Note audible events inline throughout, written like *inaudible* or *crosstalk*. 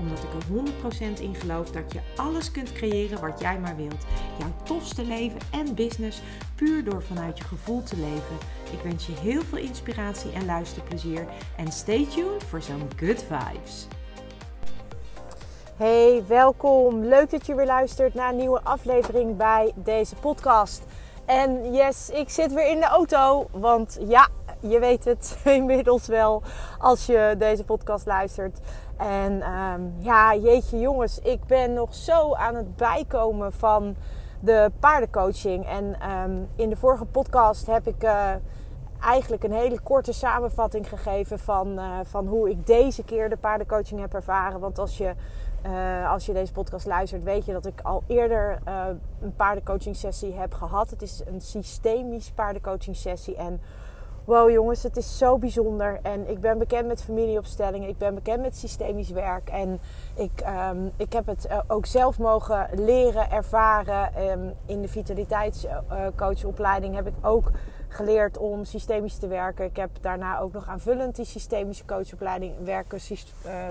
Omdat ik er 100% in geloof dat je alles kunt creëren wat jij maar wilt. Jouw tofste leven en business puur door vanuit je gevoel te leven. Ik wens je heel veel inspiratie en luisterplezier. En stay tuned voor zo'n good vibes. Hey, welkom. Leuk dat je weer luistert naar een nieuwe aflevering bij deze podcast. En yes, ik zit weer in de auto. Want ja, je weet het *laughs* inmiddels wel als je deze podcast luistert. En um, ja, jeetje jongens, ik ben nog zo aan het bijkomen van de paardencoaching. En um, in de vorige podcast heb ik uh, eigenlijk een hele korte samenvatting gegeven van, uh, van hoe ik deze keer de paardencoaching heb ervaren. Want als je, uh, als je deze podcast luistert, weet je dat ik al eerder een paardencoaching sessie heb gehad. Het is een systemisch paardencoaching sessie. En wow jongens, het is zo bijzonder. En ik ben bekend met familieopstellingen. Ik ben bekend met systemisch werk. En ik, um, ik heb het ook zelf mogen leren, ervaren. Um, in de vitaliteitscoachopleiding heb ik ook geleerd om systemisch te werken. Ik heb daarna ook nog aanvullend die systemische coachopleiding, werken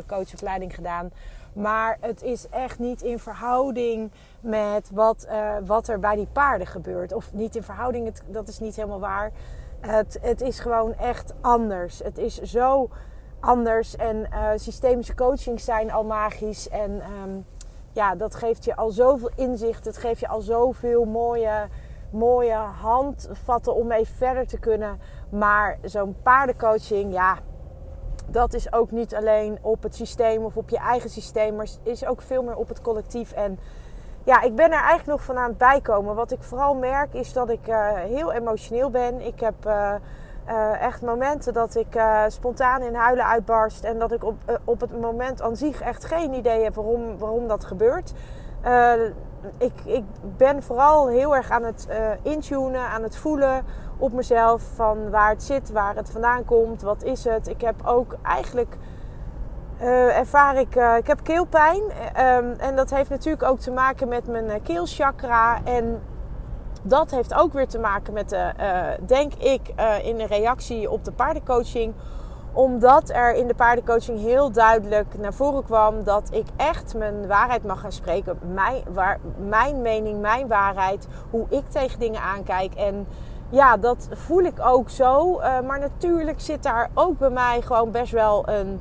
coachopleiding gedaan. Maar het is echt niet in verhouding met wat, uh, wat er bij die paarden gebeurt. Of niet in verhouding, dat is niet helemaal waar. Het, het is gewoon echt anders. Het is zo anders. En uh, systemische coachings zijn al magisch. En um, ja, dat geeft je al zoveel inzicht. Het geeft je al zoveel mooie, mooie handvatten om mee verder te kunnen. Maar zo'n paardencoaching, ja, dat is ook niet alleen op het systeem of op je eigen systeem. Maar is ook veel meer op het collectief. En ja, ik ben er eigenlijk nog van aan het bijkomen. Wat ik vooral merk is dat ik uh, heel emotioneel ben. Ik heb uh, uh, echt momenten dat ik spontaan in huilen uitbarst. En dat ik op, op het moment aan zich echt geen idee heb waarom, waarom dat gebeurt. ik, ik ben vooral heel erg aan het intunen, aan het voelen op mezelf. Van waar het zit, waar het vandaan komt, wat is het. Ik heb ook eigenlijk uh, ervaar ik, uh, ik heb keelpijn. Um, en dat heeft natuurlijk ook te maken met mijn keelchakra. En dat heeft ook weer te maken met de, denk ik, in de reactie op de paardencoaching. Omdat er in de paardencoaching heel duidelijk naar voren kwam dat ik echt mijn waarheid mag gaan spreken. Mijn, waar, mijn mening, mijn waarheid. Hoe ik tegen dingen aankijk. En ja, dat voel ik ook zo. maar natuurlijk zit daar ook bij mij gewoon best wel een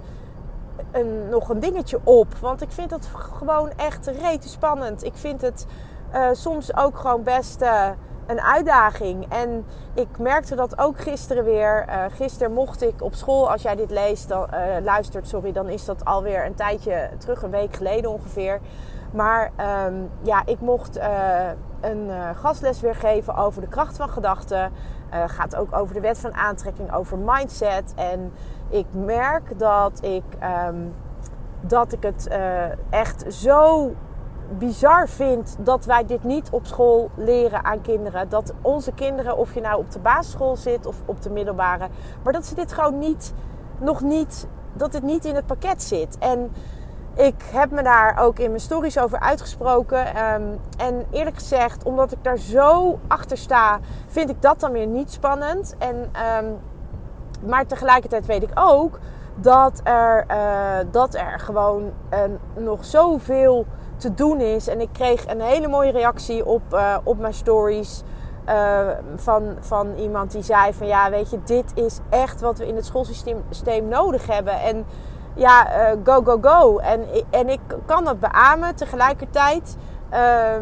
nog een dingetje op. Want ik vind het gewoon echt rete spannend. Ik vind het uh, soms ook gewoon best uh, een uitdaging. En ik merkte dat ook gisteren weer. Uh, gisteren mocht ik op school, als jij dit leest, dan, luistert, sorry, dan is dat alweer een tijdje terug, een week geleden ongeveer. Maar um, ja, ik mocht een gastles weer geven over de kracht van gedachten. gaat ook over de wet van aantrekking, over mindset. En ik merk dat ik, um, dat ik het uh, echt zo bizar vind dat wij dit niet op school leren aan kinderen. Dat onze kinderen, of je nou op de basisschool zit of op de middelbare, maar dat ze dit gewoon niet, nog niet, dat het niet in het pakket zit. En ik heb me daar ook in mijn stories over uitgesproken. Um, en eerlijk gezegd, omdat ik daar zo achter sta, vind ik dat dan weer niet spannend. En um, maar tegelijkertijd weet ik ook dat er, uh, dat er gewoon uh, nog zoveel te doen is. En ik kreeg een hele mooie reactie op, uh, op mijn stories. van, van iemand die zei van ja, weet je, dit is echt wat we in het schoolsysteem nodig hebben. En ja, go, go, go. En, en ik kan dat beamen. Tegelijkertijd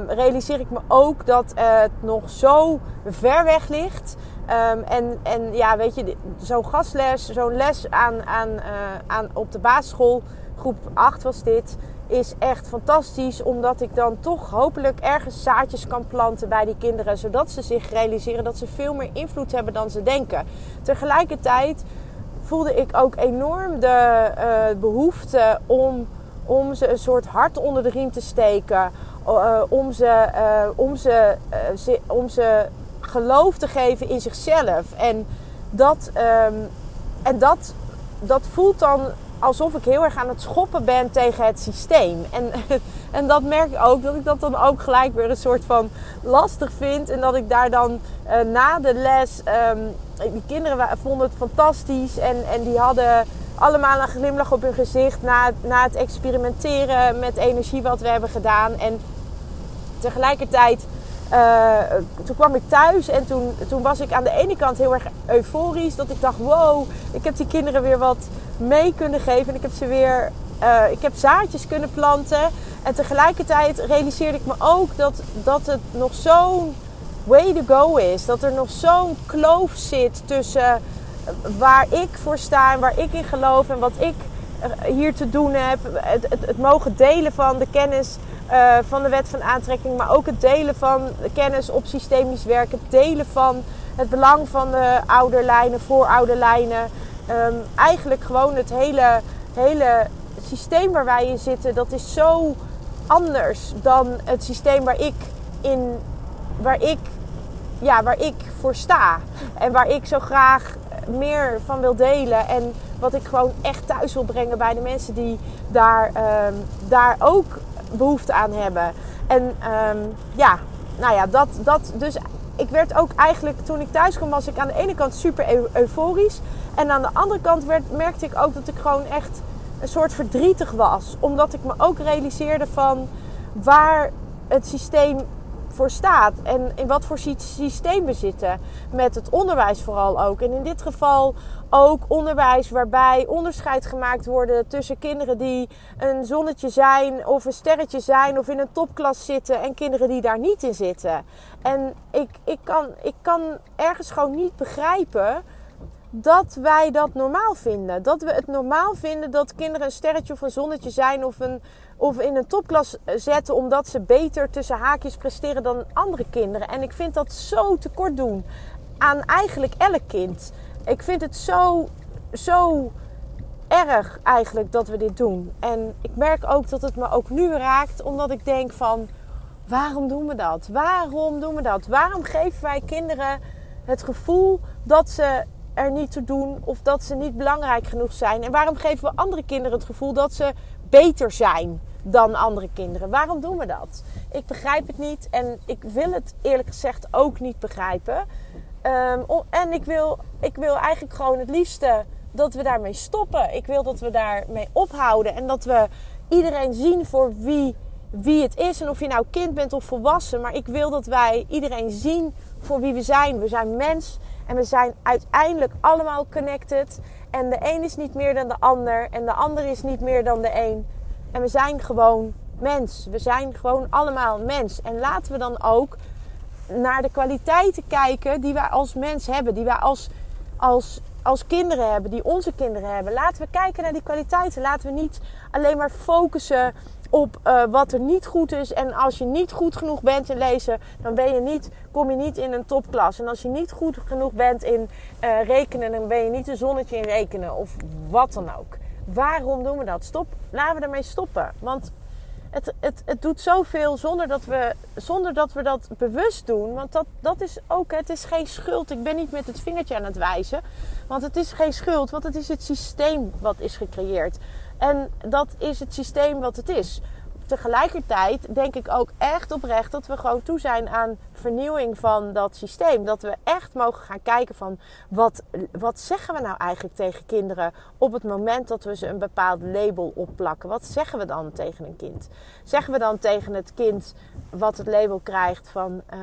realiseer ik me ook dat het nog zo ver weg ligt. Um, en, en ja, weet je, zo'n gastles, zo'n les aan, aan, uh, aan, op de basisschool, groep 8 was dit, is echt fantastisch. Omdat ik dan toch hopelijk ergens zaadjes kan planten bij die kinderen. Zodat ze zich realiseren dat ze veel meer invloed hebben dan ze denken. Tegelijkertijd voelde ik ook enorm de uh, behoefte om, om ze een soort hart onder de riem te steken. Uh, om ze, om ze, om ze geloof te geven in zichzelf. En dat, ehm, en dat, dat voelt dan alsof ik heel erg aan het schoppen ben tegen het systeem. En, *laughs* en dat merk ik ook, dat ik dat dan ook gelijk weer een soort van lastig vind. En dat ik daar dan uh, na de les, um, die kinderen vonden het fantastisch. En, en die hadden allemaal een glimlach op hun gezicht na, na het experimenteren met energie wat we hebben gedaan. En tegelijkertijd uh, toen kwam ik thuis en toen, toen was ik aan de ene kant heel erg euforisch. Dat ik dacht, wow, ik heb die kinderen weer wat mee kunnen geven. En ik heb ze weer, uh, ik heb zaadjes kunnen planten. En tegelijkertijd realiseerde ik me ook dat, dat het nog zo'n way to go is. Dat er nog zo'n kloof zit tussen waar ik voor sta en waar ik in geloof. En wat ik hier te doen heb. Het, het mogen delen van de kennis uh, van de wet van aantrekking, maar ook het delen van kennis op systemisch werk, het delen van het belang van de ouderlijnen, voorouderlijnen. Um, eigenlijk gewoon het hele, hele systeem waar wij in zitten, dat is zo anders dan het systeem waar ik in, waar ik, ja, waar ik voor sta. En waar ik zo graag meer van wil delen. En wat ik gewoon echt thuis wil brengen bij de mensen die daar, um, daar ook behoefte aan hebben. En um, ja, nou ja, dat, dat dus. Ik werd ook eigenlijk, toen ik thuis kwam, was ik aan de ene kant super euforisch. En aan de andere kant werd, merkte ik ook dat ik gewoon echt een soort verdrietig was. Omdat ik me ook realiseerde van waar het systeem voor staat. En in wat voor systeem we zitten. Met het onderwijs vooral ook. En in dit geval ook onderwijs waarbij onderscheid gemaakt wordt tussen kinderen die een zonnetje zijn of een sterretje zijn of in een topklas zitten en kinderen die daar niet in zitten. En ik, ik, kan, ik kan ergens gewoon niet begrijpen dat wij dat normaal vinden. Dat we het normaal vinden dat kinderen een sterretje of een zonnetje zijn of, een, of in een topklas zetten omdat ze beter tussen haakjes presteren dan andere kinderen. En ik vind dat zo tekort doen aan eigenlijk elk kind. Ik vind het zo, zo erg eigenlijk dat we dit doen. En ik merk ook dat het me ook nu raakt, omdat ik denk van waarom doen we dat? Waarom doen we dat? Waarom geven wij kinderen het gevoel dat ze er niet toe doen of dat ze niet belangrijk genoeg zijn? En waarom geven we andere kinderen het gevoel dat ze beter zijn dan andere kinderen? Waarom doen we dat? Ik begrijp het niet en ik wil het eerlijk gezegd ook niet begrijpen. Um, en ik wil, ik wil eigenlijk gewoon het liefste dat we daarmee stoppen. Ik wil dat we daarmee ophouden en dat we iedereen zien voor wie, wie het is. En of je nou kind bent of volwassen. Maar ik wil dat wij iedereen zien voor wie we zijn. We zijn mens en we zijn uiteindelijk allemaal connected. En de een is niet meer dan de ander. En de ander is niet meer dan de een. En we zijn gewoon mens. We zijn gewoon allemaal mens. En laten we dan ook naar de kwaliteiten kijken die wij als mens hebben. Die wij als, als, als kinderen hebben. Die onze kinderen hebben. Laten we kijken naar die kwaliteiten. Laten we niet alleen maar focussen op uh, wat er niet goed is. En als je niet goed genoeg bent in lezen, dan ben je niet, kom je niet in een topklas. En als je niet goed genoeg bent in uh, rekenen, dan ben je niet een zonnetje in rekenen. Of wat dan ook. Waarom doen we dat? Stop. Laten we ermee stoppen. Want het, het, het doet zoveel zonder dat, we, zonder dat we dat bewust doen. Want dat, dat is ook, het is geen schuld. Ik ben niet met het vingertje aan het wijzen. Want het is geen schuld, want het is het systeem wat is gecreëerd. En dat is het systeem wat het is tegelijkertijd denk ik ook echt oprecht dat we gewoon toe zijn aan vernieuwing van dat systeem. Dat we echt mogen gaan kijken van wat, wat zeggen we nou eigenlijk tegen kinderen op het moment dat we ze een bepaald label opplakken. Wat zeggen we dan tegen een kind? Zeggen we dan tegen het kind wat het label krijgt van uh,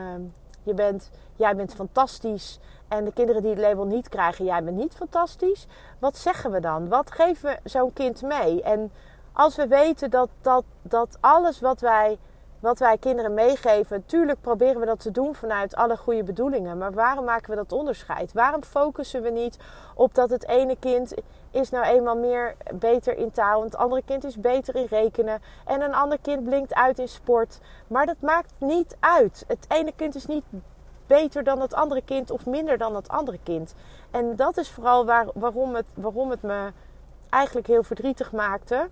je bent, jij bent fantastisch. En de kinderen die het label niet krijgen, jij bent niet fantastisch. Wat zeggen we dan? Wat geven we zo'n kind mee? En als we weten dat, dat, dat alles wat wij, wat wij kinderen meegeven, natuurlijk proberen we dat te doen vanuit alle goede bedoelingen. Maar waarom maken we dat onderscheid? Waarom focussen we niet op dat het ene kind is nou eenmaal meer beter in taal, het andere kind is beter in rekenen en een ander kind blinkt uit in sport. Maar dat maakt niet uit. Het ene kind is niet beter dan het andere kind of minder dan het andere kind. En dat is vooral waar, waarom, het, waarom het me eigenlijk heel verdrietig maakte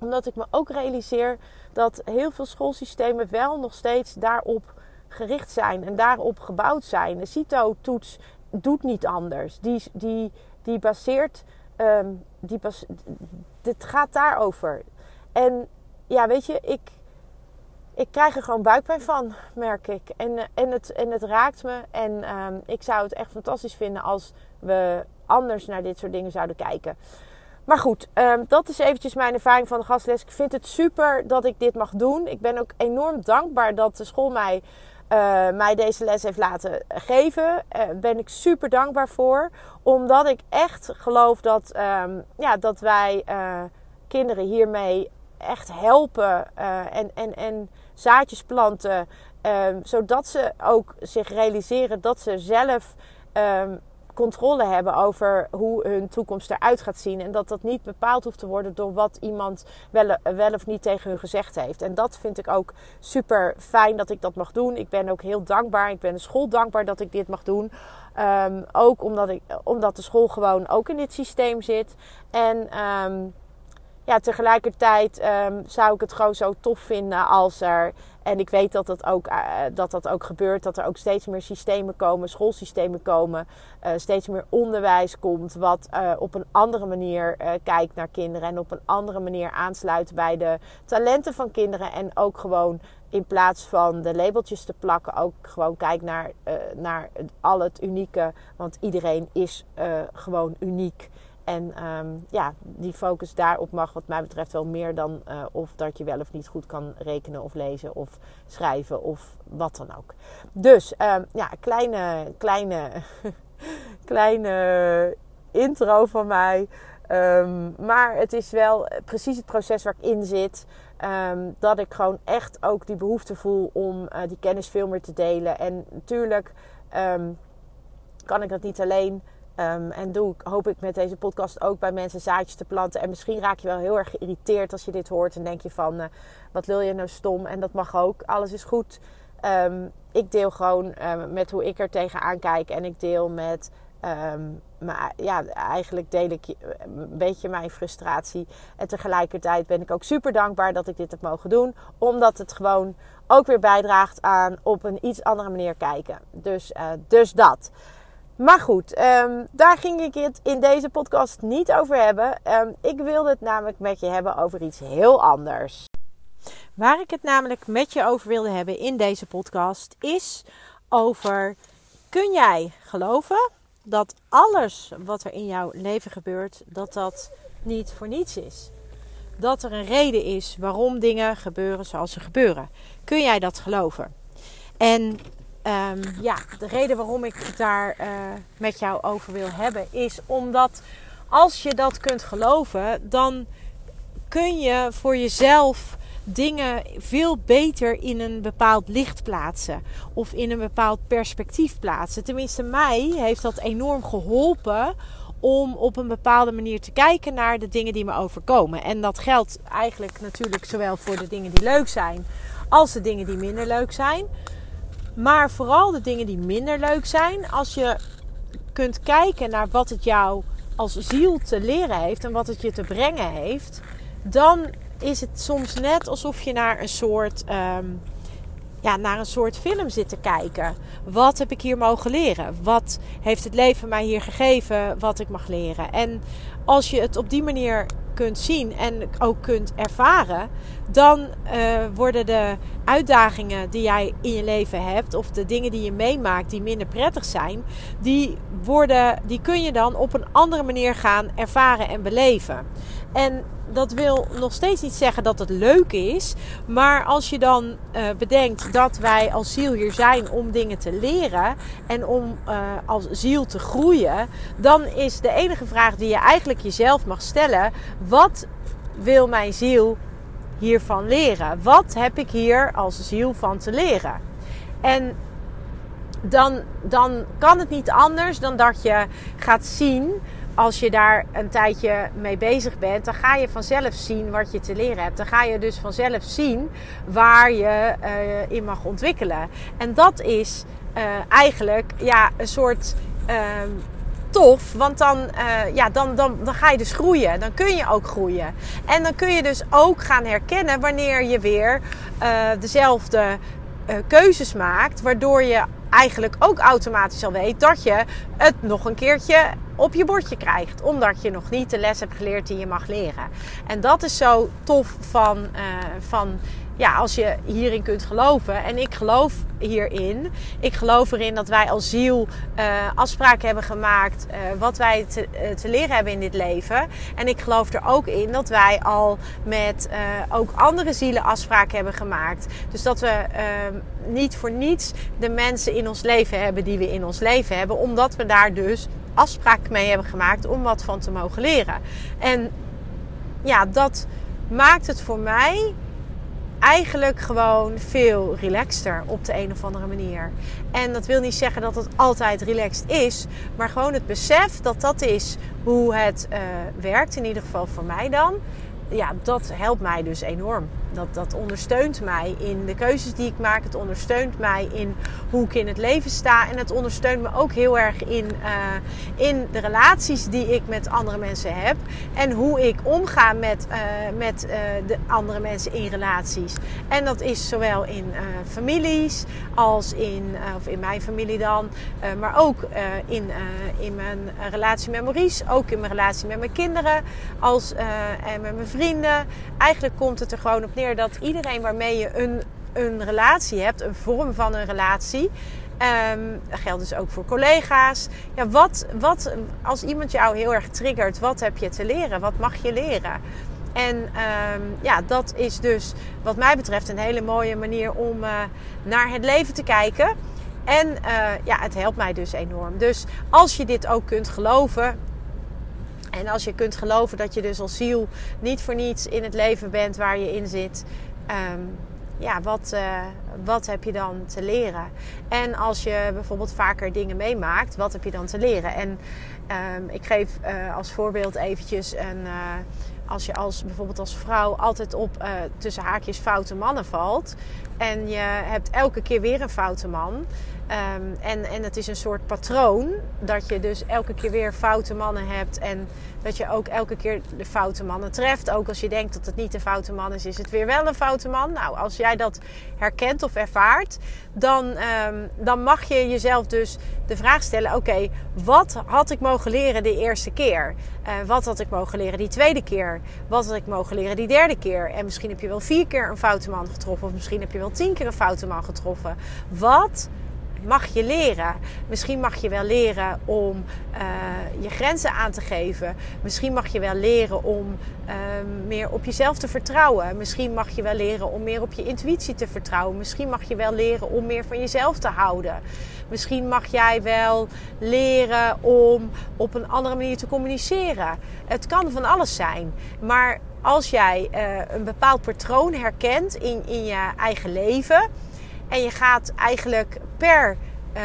omdat ik me ook realiseer dat heel veel schoolsystemen wel nog steeds daarop gericht zijn en daarop gebouwd zijn. De CITO-toets doet niet anders. Die, die, die baseert. Um, die bas, dit gaat daarover. En ja, weet je, ik, ik krijg er gewoon buikpijn van, merk ik. En, en, het, en het raakt me. En um, ik zou het echt fantastisch vinden als we anders naar dit soort dingen zouden kijken. Maar goed, um, dat is eventjes mijn ervaring van de gastles. Ik vind het super dat ik dit mag doen. Ik ben ook enorm dankbaar dat de school mij, uh, mij deze les heeft laten geven. Uh, ben ik super dankbaar voor. Omdat ik echt geloof dat, um, ja, dat wij uh, kinderen hiermee echt helpen. en, en, en zaadjes planten. Um, zodat ze ook zich realiseren dat ze zelf um, controle hebben over hoe hun toekomst eruit gaat zien. En dat dat niet bepaald hoeft te worden door wat iemand wel, of niet tegen hun gezegd heeft. En dat vind ik ook super fijn dat ik dat mag doen. Ik ben ook heel dankbaar. Ik ben de school dankbaar dat ik dit mag doen. Um, ook omdat, ik, omdat de school gewoon ook in dit systeem zit. En ja, tegelijkertijd um, zou ik het gewoon zo tof vinden als er. En ik weet dat dat, ook, uh, dat dat ook gebeurt. Dat er ook steeds meer systemen komen, schoolsystemen komen. Uh, steeds meer onderwijs komt. Wat uh, op een andere manier kijkt naar kinderen. En op een andere manier aansluit bij de talenten van kinderen. En ook gewoon in plaats van de labeltjes te plakken, ook gewoon kijkt naar, naar al het unieke. Want iedereen is gewoon uniek. En um, ja, die focus daarop mag wat mij betreft wel meer dan uh, of dat je wel of niet goed kan rekenen of lezen of schrijven of wat dan ook. Dus um, ja, kleine, kleine, *laughs* kleine intro van mij. Um, maar het is wel precies het proces waar ik in zit. dat ik gewoon echt ook die behoefte voel om uh, die kennis veel meer te delen. En natuurlijk kan ik dat niet alleen. Um, en doe hoop ik met deze podcast ook bij mensen zaadjes te planten. En misschien raak je wel heel erg geïrriteerd als je dit hoort. En denk je van, uh, wat wil je nou stom? En dat mag ook. Alles is goed. Um, ik deel gewoon um, met hoe ik er tegenaan kijk. En ik deel met, maar ja, eigenlijk deel ik een beetje mijn frustratie. En tegelijkertijd ben ik ook super dankbaar dat ik dit heb mogen doen. Omdat het gewoon ook weer bijdraagt aan op een iets andere manier kijken. Dus, uh, dus dat. Maar goed, um, daar ging ik het in deze podcast niet over hebben. Um, ik wilde het namelijk met je hebben over iets heel anders. Waar ik het namelijk met je over wilde hebben in deze podcast is over: kun jij geloven dat alles wat er in jouw leven gebeurt, dat dat niet voor niets is? Dat er een reden is waarom dingen gebeuren zoals ze gebeuren. Kun jij dat geloven? En Um, ja, de reden waarom ik het daar uh, met jou over wil hebben is omdat als je dat kunt geloven, dan kun je voor jezelf dingen veel beter in een bepaald licht plaatsen of in een bepaald perspectief plaatsen. Tenminste, mij heeft dat enorm geholpen om op een bepaalde manier te kijken naar de dingen die me overkomen. En dat geldt eigenlijk natuurlijk zowel voor de dingen die leuk zijn als de dingen die minder leuk zijn. Maar vooral de dingen die minder leuk zijn, als je kunt kijken naar wat het jou als ziel te leren heeft en wat het je te brengen heeft, dan is het soms net alsof je naar een soort, um, ja, naar een soort film zit te kijken. Wat heb ik hier mogen leren? Wat heeft het leven mij hier gegeven wat ik mag leren? En als je het op die manier kunt zien en ook kunt ervaren, dan uh, worden de uitdagingen die jij in je leven hebt, of de dingen die je meemaakt die minder prettig zijn, die, worden, die kun je dan op een andere manier gaan ervaren en beleven. En dat wil nog steeds niet zeggen dat het leuk is. Maar als je dan uh, bedenkt dat wij als ziel hier zijn om dingen te leren en om uh, als ziel te groeien, dan is de enige vraag die je eigenlijk jezelf mag stellen: wat wil mijn ziel hiervan leren? Wat heb ik hier als ziel van te leren? En dan, dan kan het niet anders dan dat je gaat zien als je daar een tijdje mee bezig bent, dan ga je vanzelf zien wat je te leren hebt. Dan ga je dus vanzelf zien waar je uh, in mag ontwikkelen. En dat is uh, eigenlijk ja, een soort uh, tof, want dan, uh, ja, dan, dan, dan ga je dus groeien. Dan kun je ook groeien. En dan kun je dus ook gaan herkennen wanneer je weer dezelfde keuzes maakt, waardoor je eigenlijk ook automatisch al weet dat je het nog een keertje op je bordje krijgt, omdat je nog niet de les hebt geleerd die je mag leren. En dat is zo tof van, uh, van ja, als je hierin kunt geloven. En ik geloof hierin. Ik geloof erin dat wij als ziel uh, afspraken hebben gemaakt. Uh, wat wij te, uh, te, leren hebben in dit leven. En ik geloof er ook in dat wij al met ook andere zielen afspraken hebben gemaakt. Dus dat we ehm, niet voor niets de mensen in ons leven hebben die we in ons leven hebben. Omdat we daar dus afspraken mee hebben gemaakt om wat van te mogen leren. En ja, dat maakt het voor mij eigenlijk gewoon veel relaxter op de een of andere manier. En dat wil niet zeggen dat het altijd relaxed is, maar gewoon het besef dat dat is hoe het uh, werkt, in ieder geval voor mij dan. Ja, dat helpt mij dus enorm. Dat, dat ondersteunt mij in de keuzes die ik maak. Het ondersteunt mij in hoe ik in het leven sta. En het ondersteunt me ook heel erg in, uh, in de relaties die ik met andere mensen heb. En hoe ik omga met, uh, met uh, de andere mensen in relaties. En dat is zowel in families als in, of in mijn familie dan. maar ook in, in mijn relatie met Maurice. Ook in mijn relatie met mijn kinderen. Als, en met mijn vrienden. Eigenlijk komt het er gewoon op neer dat iedereen waarmee je een, een relatie hebt, een vorm van een relatie. Um, dat geldt dus ook voor collega's. Ja, wat, wat, als iemand jou heel erg triggert, wat heb je te leren? Wat mag je leren? En um, ja, dat is dus wat mij betreft een hele mooie manier om uh, naar het leven te kijken. En uh, ja, het helpt mij dus enorm. Dus als je dit ook kunt geloven, en als je kunt geloven dat je dus als ziel niet voor niets in het leven bent waar je in zit. Um, ja, wat, uh, wat heb je dan te leren? En als je bijvoorbeeld vaker dingen meemaakt, wat heb je dan te leren? En um, ik geef uh, als voorbeeld eventjes. Uh, als je als, bijvoorbeeld als vrouw altijd op tussen haakjes foute mannen valt. En je hebt elke keer weer een foute man. Um, en, en het is een soort patroon dat je dus elke keer weer foute mannen hebt. En dat je ook elke keer de foute mannen treft. Ook als je denkt dat het niet de foute man is, is het weer wel een foute man. Nou, als jij dat herkent of ervaart, dan, um, dan mag je jezelf dus de vraag stellen: oké, wat had ik mogen leren de eerste keer? Uh, wat had ik mogen leren die tweede keer? Wat had ik mogen leren die derde keer? En misschien heb je wel vier keer een foute man getroffen, of misschien heb je wel tien keer een foute man getroffen. Wat mag je leren. Misschien mag je wel leren om uh, je grenzen aan te geven. Misschien mag je wel leren om uh, meer op jezelf te vertrouwen. Misschien mag je wel leren om meer op je intuïtie te vertrouwen. Misschien mag je wel leren om meer van jezelf te houden. Misschien mag jij wel leren om op een andere manier te communiceren. Het kan van alles zijn. Maar als jij uh, een bepaald patroon herkent in, in je eigen leven en je gaat eigenlijk per uh,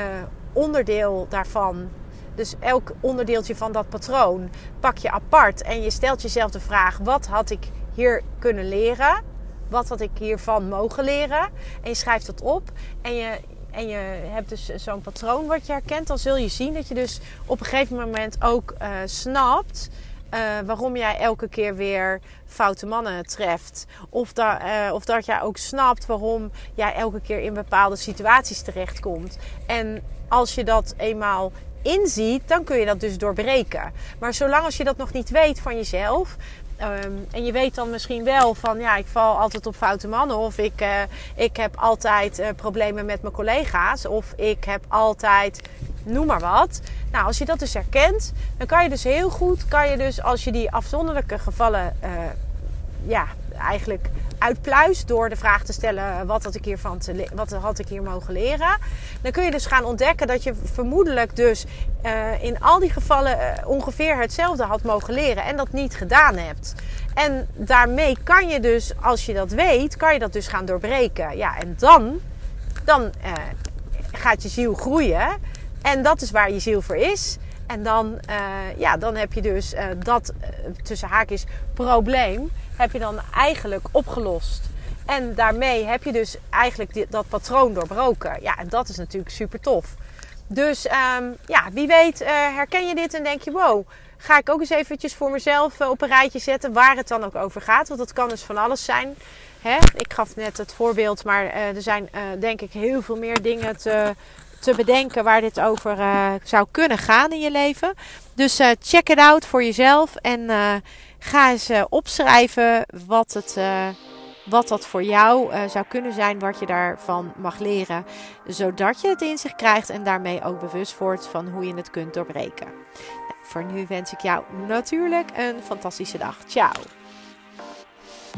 onderdeel daarvan, dus elk onderdeeltje van dat patroon, pak je apart en je stelt jezelf de vraag: wat had ik hier kunnen leren? Wat had ik hiervan mogen leren? En je schrijft het op en je, en je hebt dus zo'n patroon wat je herkent, dan zul je zien dat je dus op een gegeven moment ook uh, snapt uh, waarom jij elke keer weer foute mannen treft. Of, da, uh, of dat jij ook snapt waarom jij elke keer in bepaalde situaties terechtkomt. En als je dat eenmaal inziet, dan kun je dat dus doorbreken. Maar zolang als je dat nog niet weet van jezelf, Um, en je weet dan misschien wel van ja, ik val altijd op foute mannen. Of ik, uh, ik heb altijd problemen met mijn collega's. Of ik heb altijd noem maar wat. Nou, als je dat dus herkent, dan kan je dus heel goed, kan je dus als je die afzonderlijke gevallen, uh, ja, eigenlijk uitpluist door de vraag te stellen: wat had ik te wat had ik hier mogen leren? Dan kun je dus gaan ontdekken dat je vermoedelijk dus uh, in al die gevallen ongeveer hetzelfde had mogen leren en dat niet gedaan hebt. En daarmee kan je dus, als je dat weet, kan je dat dus gaan doorbreken. Ja, en dan, dan gaat je ziel groeien. En dat is waar je ziel voor is. En dan, uh, ja, dan heb je dus uh, dat uh, tussen haakjes probleem heb je dan eigenlijk opgelost. En daarmee heb je dus eigenlijk dat patroon doorbroken. Ja, en dat is natuurlijk super tof. Dus um, ja, wie weet herken je dit en denk je wow, ga ik ook eens eventjes voor mezelf op een rijtje zetten waar het dan ook over gaat. Want dat kan dus van alles zijn. Hè? Ik gaf net het voorbeeld, maar eh, er zijn denk ik heel veel meer dingen te, te bedenken waar dit over uh, zou kunnen gaan in je leven. Dus check it out voor jezelf en ga eens opschrijven wat, het, wat dat voor jou zou kunnen zijn, wat je daarvan mag leren. Zodat je het inzicht krijgt en daarmee ook bewust wordt van hoe je het kunt doorbreken. Nou, voor nu wens ik jou natuurlijk een fantastische dag. Ciao!